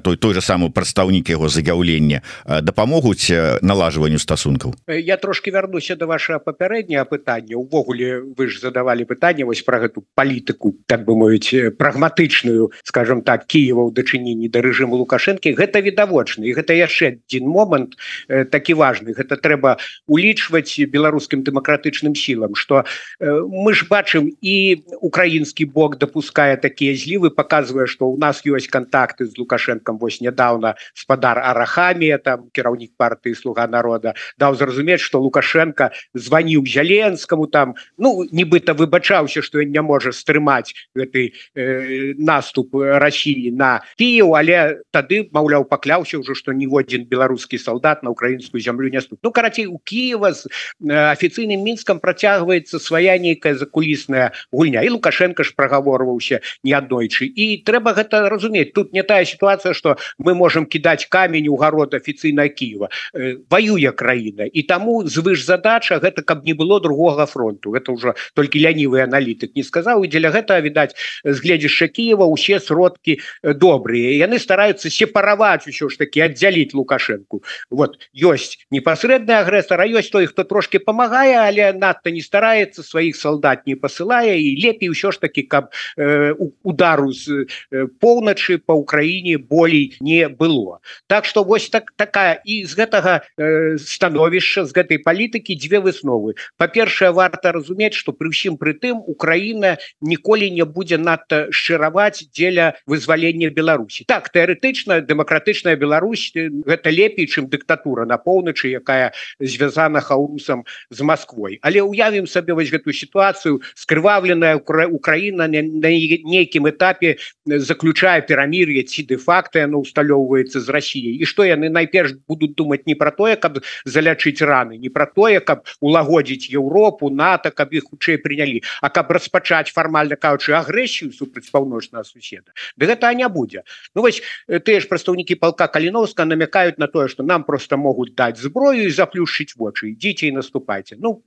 [SPEAKER 1] той той же самы прадстав прадстаўнік яго заяўлення дапамогуць налажванню стасункаў
[SPEAKER 2] я трошки вярнуся до вашего папярэдняга пытання увогуле вы ж задавали пытанне вось про гэту палітыку так бы мовіць прагматычную скажем так Киева ў дачыненні да рэжыму лукашэнкі гэта відавочны і гэта яшчэ один момант такі важный гэта трэба улічваць беларускім дэмакратычным сілам что мы ж бачым і украінскі бок допускае такія злівы показывае что у нас ёсць контакты з лукашэнкам вось нядаўна спадар арахамія там кіраўнік партыі слуга народа даў зразумець что лукашенко званіў зяленскаму там. Ну нібыта выбачаўся что ён не можа стрымаць гэты э, наступ Росіі на Кіев але тады маўляў пакляўся ўжо что ніводзін беларускі солдат на украінскую зямлю не ступ. Ну карацей у Киева з э, афіцыйным мінскам працягваецца свая нейкая закулісная гульня. І лукашенко ж прагаворваўся неаднойчы. І трэба гэта разумець. Тут не тая сітуацыя что мы можем кідаць камень у гарод афіцыйна Киева воюе краіна. І таму звыш задача гэта каб не было другога фронту. Это ўжо толькі лянівы аналітык не сказаў. І дзеля гэтага відаць згледзішча Киева усе сродкі добрыя. Яны стараюцца сепараваць усё ж таки аддзяліць лукашенко вот ёсць непасрэдны агрэсара ёсць той хто трошки памагае але надта не стараецца сваіх солдат не посылае і лепей ўсё ж таки каб э, удару з э, поўначы по Украіне болей не было так что вось так такая і з гэтага э, становішча з гэтай палітыкі дзве высновы. Па-першае варта разумець что пры ўсім прытым Украіна ніколі не будзе надта шчыраваць дзеля вызвалення Беларусі. Так тэарэтычна дэмакратычная Беларусь гэта лепей чым дыктатура на поўначы якая звязана хаурусам з Москвой але уявім сабе вось гэтую сітуацыю скрываўленая Украіна на нейкім этапе заключае перамір'е ці де-факта яно усталёўваецца з Росіяй і што яны найперш будуць думаць не про тое каб залячыць раны не про тое каб улагодзіць Еўропу НАТО каб іх хутчэй прынялі А каб распачаць фармальна кажучы агрэсію супраць паўночнага суседа да гэта не будзе Ну вось тыя ж прадстаўнікі палка каліновска намякаюць на тое что нам просто могуць даць зброю і заплюшчыць вочы. Ідзіце і наступайце. Ну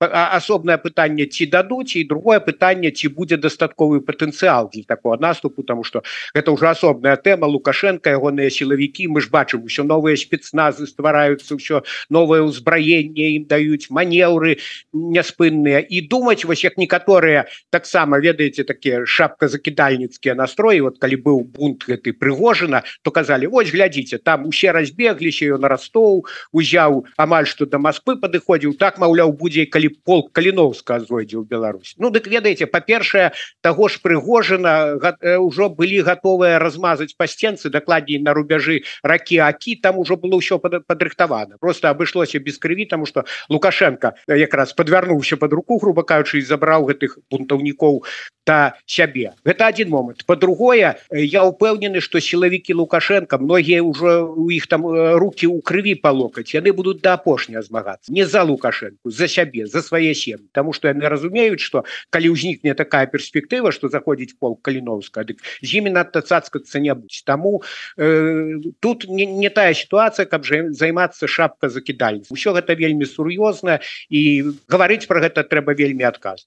[SPEAKER 2] асобнае пытанне ці дадуць і другое пытанне ці будзе дастатковы патэнцыял для такого наступу тому что это уже асобная тэма. Лукашенко ягоныя сілавікі мы ж бачым усё новыя спецназы ствараюцца ўсё новое ўзбраенне ім даюць манеўры няспынныя і думаць вось як некаторыя таксама ведаеце такія шапка закідальніцкія настроі вот калі быў бунт гэты прыгожана то казалі вось глядзіце там усе разбегліся ён растоў узяў амаль што да Масквы падыходзіў так маўляў будзе калі полк каліновска зойдзе ў Беларусь Ну дык ведаеце па-першае таго ж прыгожана ўжо былі гатовыя размазаць па сценцы дакладней на рубяжы ракі акі там ужо было ўсё падрыхтавана просто абышлося без крыві тому что лукашенко якраз подвярнуўся под руку грубо кажучы забраў гэтых бунтаўнікоў та сябе гэта один момант по-другое я упэўнены что сілавікі лукашенко многія ўжо у іх там руки у крыві палокаць яны будуць да апошняя змагацца не за лукашенко за сябе за свае сем'і тому что яны разумеюць что калі ўзнікне такая перспектыва что заходзіць пол каліновска дык з імі надта цацкацца не будь таму э, тут не, не тая сітуацыя каб же займацца шапка закідальніц усё гэта вельмі сур'ёзна і гаварыць про гэта трэба вельмі адказ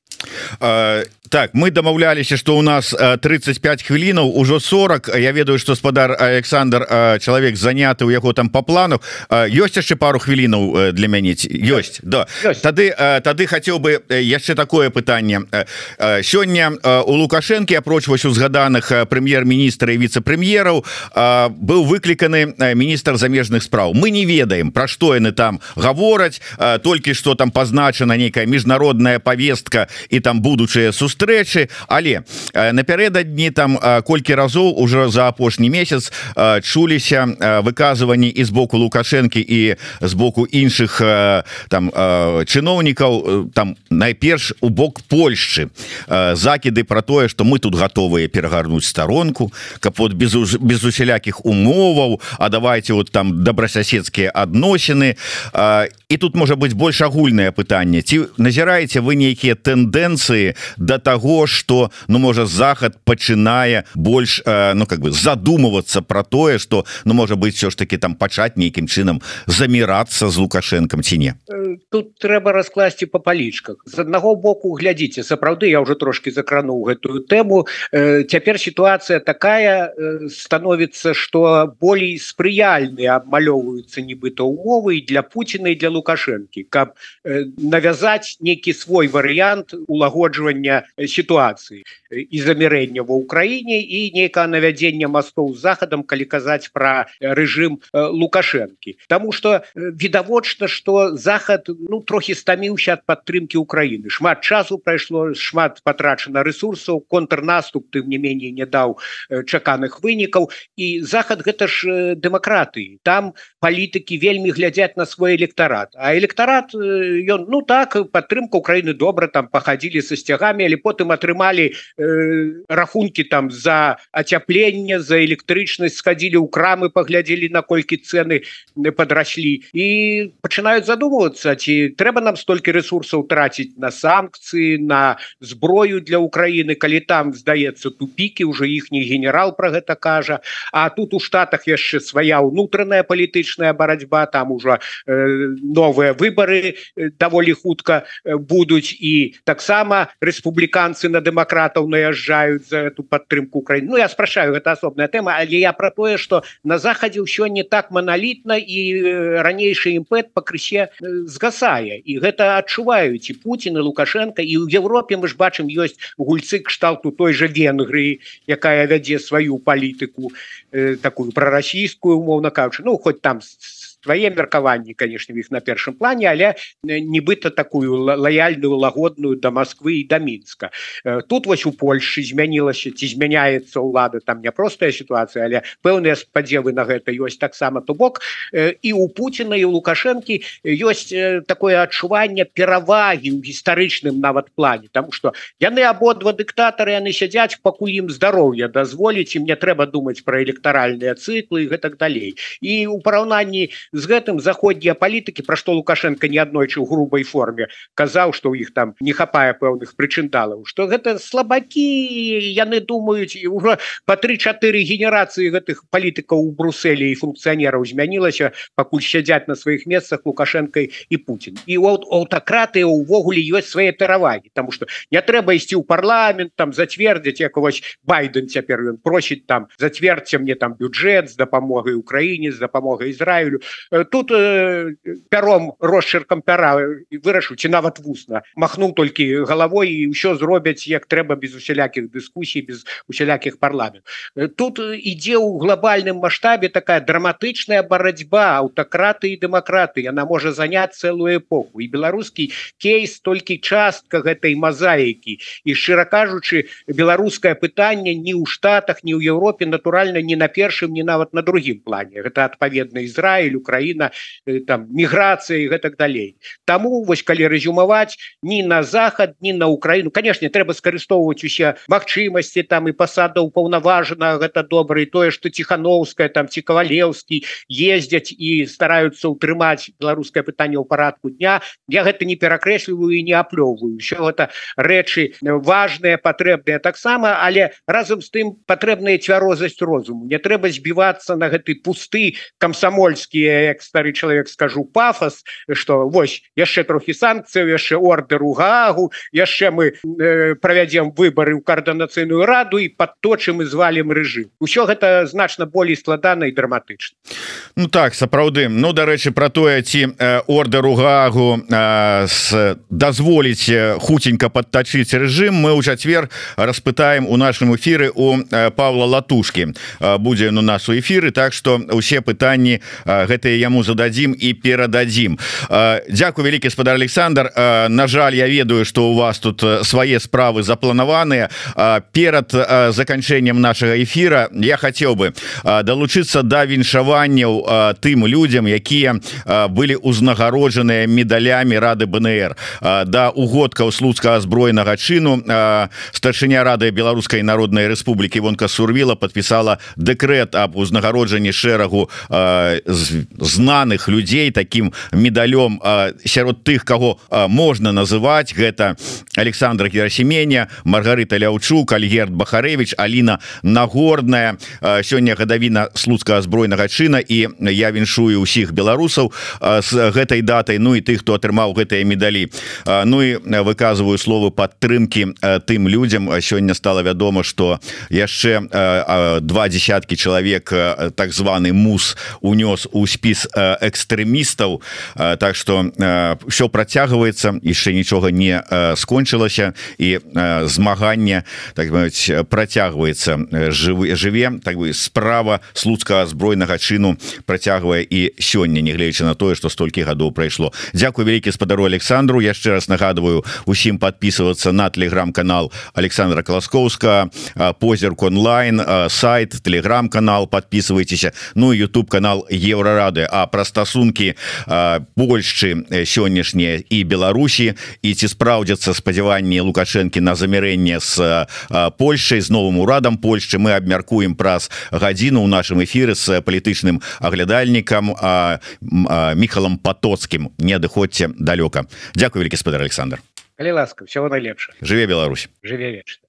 [SPEAKER 1] так мы дамаўляліся что у нас 35 хвілінаў ужо 40 Я ведаю что спадар Александр чалавек заняты у яго там по плану ёсць яшчэ пару хвілінаў для мяне ёсць да. Тады тады хацеў бы яшчэ такое пытанне. Сёння у лукашэнкі апроч вось узгаданых прэм'ер-міністра і віцэ-прэм'ераў быў выкліканы міністр замежных спраў мы не ведаем пра што яны там гавораць толькі что там пазначана нейкая міжнародная повестка і там будучыя сустрэчы але напярэдадні там колькі разоў уже за апошні месяц чуліся выказыванні і з боку лукашэнкі і з боку іншых там чыноўнікаў там найперш у бок Польшчы. Закіды про тое что мы тут готовыя перагарнуць старонку каб вот без без усялякіх умоваў А давайте вот там добрасоседскія адносіны. І тут можа быть больш агульнае пытанне. Ці назіраеце вы нейкія тэндэнцыі до того что ну можа захад пачынае больш ну как бы задумываться про тое что ну можа быть все ж таки там пачаць нейкім чынам замірацца з лукашенком ці не?
[SPEAKER 2] Э, тут трэба раскласці по палічках. З аднаго боку глядзіце сапраўды я уже трошки закрануў гэтую тэму. Э, цяпер сітуацыя такая э, становіцца что болей спрыяльныя абмалёўваюцца нібыта умовы для Пуціна і для лукашэнкі каб э, навязаць нейкі свой варыянт улагоджвання сітуацыі і замірэння ва ўкраіне і нейкае навядзення мастоў з захадам калі казаць пра рэжым лукашэнкі Таму что відавочна что захад ну трохі стаміўся ад падтрымки Украіны шмат часу прайшло шмат патрачана ресурсаў контрнаступ тым не меней не даў чаканых вынікаў. І захад гэта ж дэмакратыі там палітыкі вельмі глядзяць на свой электарат а электарат ён ну так падтрымка Украіны добра там пахадзілі са сцягамі але потым атрымалі э, рахункі там за ацяпленне за электрычнасць схадзілі ў крамы паглядзелі наколькі цены не падраслі. І пачынаюць задумвацца ці трэба нам столькі ресурсаў траціць на санкцыі на зброю для Украіны калі там здаецца тупікі уже іхні генерал про гэта кажа. А тут у штат штатах яшчэ свая ўнутраная палітычная барацьба там ужо э, новыя выборы э, даволі хутка э, будуць. І таксама рэспубліканцы на дэмакратаў наязджаюць за эту падтрымку Украіны Ну я спрашаю гэта асобная тэма але я про тое что на захадзе ўсё не так маналітна і э, ранейшы імпэт пакрысе згасае. І гэта адчуваюць і Путін і лукашенко і ў Европе мы ж бачым ёсць гульцы кшталту той же венгрыі якая вядзе сваю палітыку э, такую прарасійскую умоўна кажучы ну хоть там твои меркаванні конечно іх на першым плане але нібыта такую лояльную лагодную до Москвы и до мінска тут вось у Польши змянілася ці змяняется улада там няпростая ситуация але пэўныя спадзевы на гэта ёсць таксама то бок. І у Путина і у лукашэнкі ёсць такое адчуванне перавагі ў гістарычным нават плане тому что яны абодва дыктатары яны сядзяць пакуль ім здароўя дазволіць і мне трэба думаць про электаральныя цыклы і гэтак далей і у параўнанні з гэтым заходнія палітыкі пра што лукашенко не аднойчы ў грубай форме казаў што ў іх там не хапае пэўных прычындалаў что гэта слабакі яны думаюць і ўжо по три-чатыры генерацыі гэтых палітыкаў у бруселі і функцыянераў змянілася пакуль сядзяць на сваіх месцах лукашенко і Путін. І вот аўтакраты увогуле ёсць свае перавагі тому что не трэба ісці ў парламент там зацвердзіць як вось байден цяпер ён просіць там зацвердце мне там бюджэт з дапамогай Украіне з дапамогай Ізраілю тут э, пяром росчыркам пяра вырашу ці нават вусна махнуў толькі галавой і ўсё зробяць як трэба без усялякіх дыскусій без усялякіх парламент. Э, тут ідзе ў глобальным маштабе такая драматычная барацьба аўтакраты і дэмакраты яна можа заняць цэлую эпоху. І беларускі кейс толькі частка гэтай мазаікі і шчыра кажучы беларускае пытанне ні ў штатах ні ў Еўропе натуральна не на першым не нават на другім плане. Гэта адпаведна Ізраілю Украіна э, там міграцыя і гэтак далей Таму вось калі рэзюмаваць ні на захад ні на Украіну канешне трэба скарыстоўваць усе магчымасці там і пасадаў паўнаважана гэта добра і тое што ціхановская там ці кавалеўскі ездзяць і стараюцца ўтрымаць беларускае пытанне ў парадку дня. Я гэта не перакрэсліваю і не аплёўваю все гэта рэчы важныя патрэбныя таксама але разам з тым патрэбная цвярозасць розуму. Не трэба збівацца на гэты пусты камсамольскія як стары чалавек скажу пафос что вось яшчэ трохі санкцыю яшчэ ордеру гаагу яшчэ мы э, правядзем выборы ў каардынацыйную раду і подточым і звалім рэжым. Усё гэта значна болей складана і драматычна.
[SPEAKER 1] Ну так сапраўды. Ну дарэчы про тое ці э, ордеру гаагу э, дазволіць хутенька подтачыць рэжым мы ў чацвер распытаем у нашым эфиры у э, Павла латушки э, будзе на нас у эфиры так что усе пытанні э, гэта гэтые яму зададим і перададим Дякую вялікі спадар Александр. На жаль я ведаю что у вас тут свае справы запланаваныя перад заканчэннем нашага эфира я хотел бы далучыцца да віншаванняў тым людям якія былі узнагароджаныя медалями рады БНР. Да угодкаў слуцкага збройнага чыну старшыня рады беларускай народнай Рэспублікі вонка сурвіла подпісала дэкрэт об узнагароджанні шэрагу знаных людзей таким медалём сярод тых кого можна называть гэта Александра герасеменя Маргарыта ляўчук Альгерт бахарэвич Аліна нагорная сёння гадавіна слуцкага збройнага чына і я віншую ўсіх беларусаў з гэтай датай Ну і тых хто атрымаў гэтыя медалі. Ну і выказываю словы падтрымки тым людям сёння стало вядома что яшчэ два десяткі чалавек так званы мус унёс у спі спіс экстрэмістаў Так что все працягваецца яшчэ нічога не скончылася і змаганне так працягваецца. Жывы жыве так бы справа слуцкага збройнага чыну працягвае і сёння негледзячы на тое что столькі гадоў прайшло. Дякую вялікі спадару Александру. Яшчэ раз нагадываю усім подписываться на телеграм-канал Александра колоскоўска позірк онлайн сайт телеграм-канал подписывайтеся Ну YouTube канал еврорады праўды а пра стасункі Польшчы сённяшнія і Беларусі. І ці спраўдзяцца спадзяванні лукашэнкі на замірэнне з Польшай з новым урадам Польшчы мы абмяркуем праз гадзіну ў нашым эфіры з палітычным аглядальнікам міхалам патоцкім. Не адыходзьце далёка. Дякую вялікі спадар Александр.
[SPEAKER 2] Ласка всего найлепш
[SPEAKER 1] жыве Беларусь.
[SPEAKER 2] Жыве вечна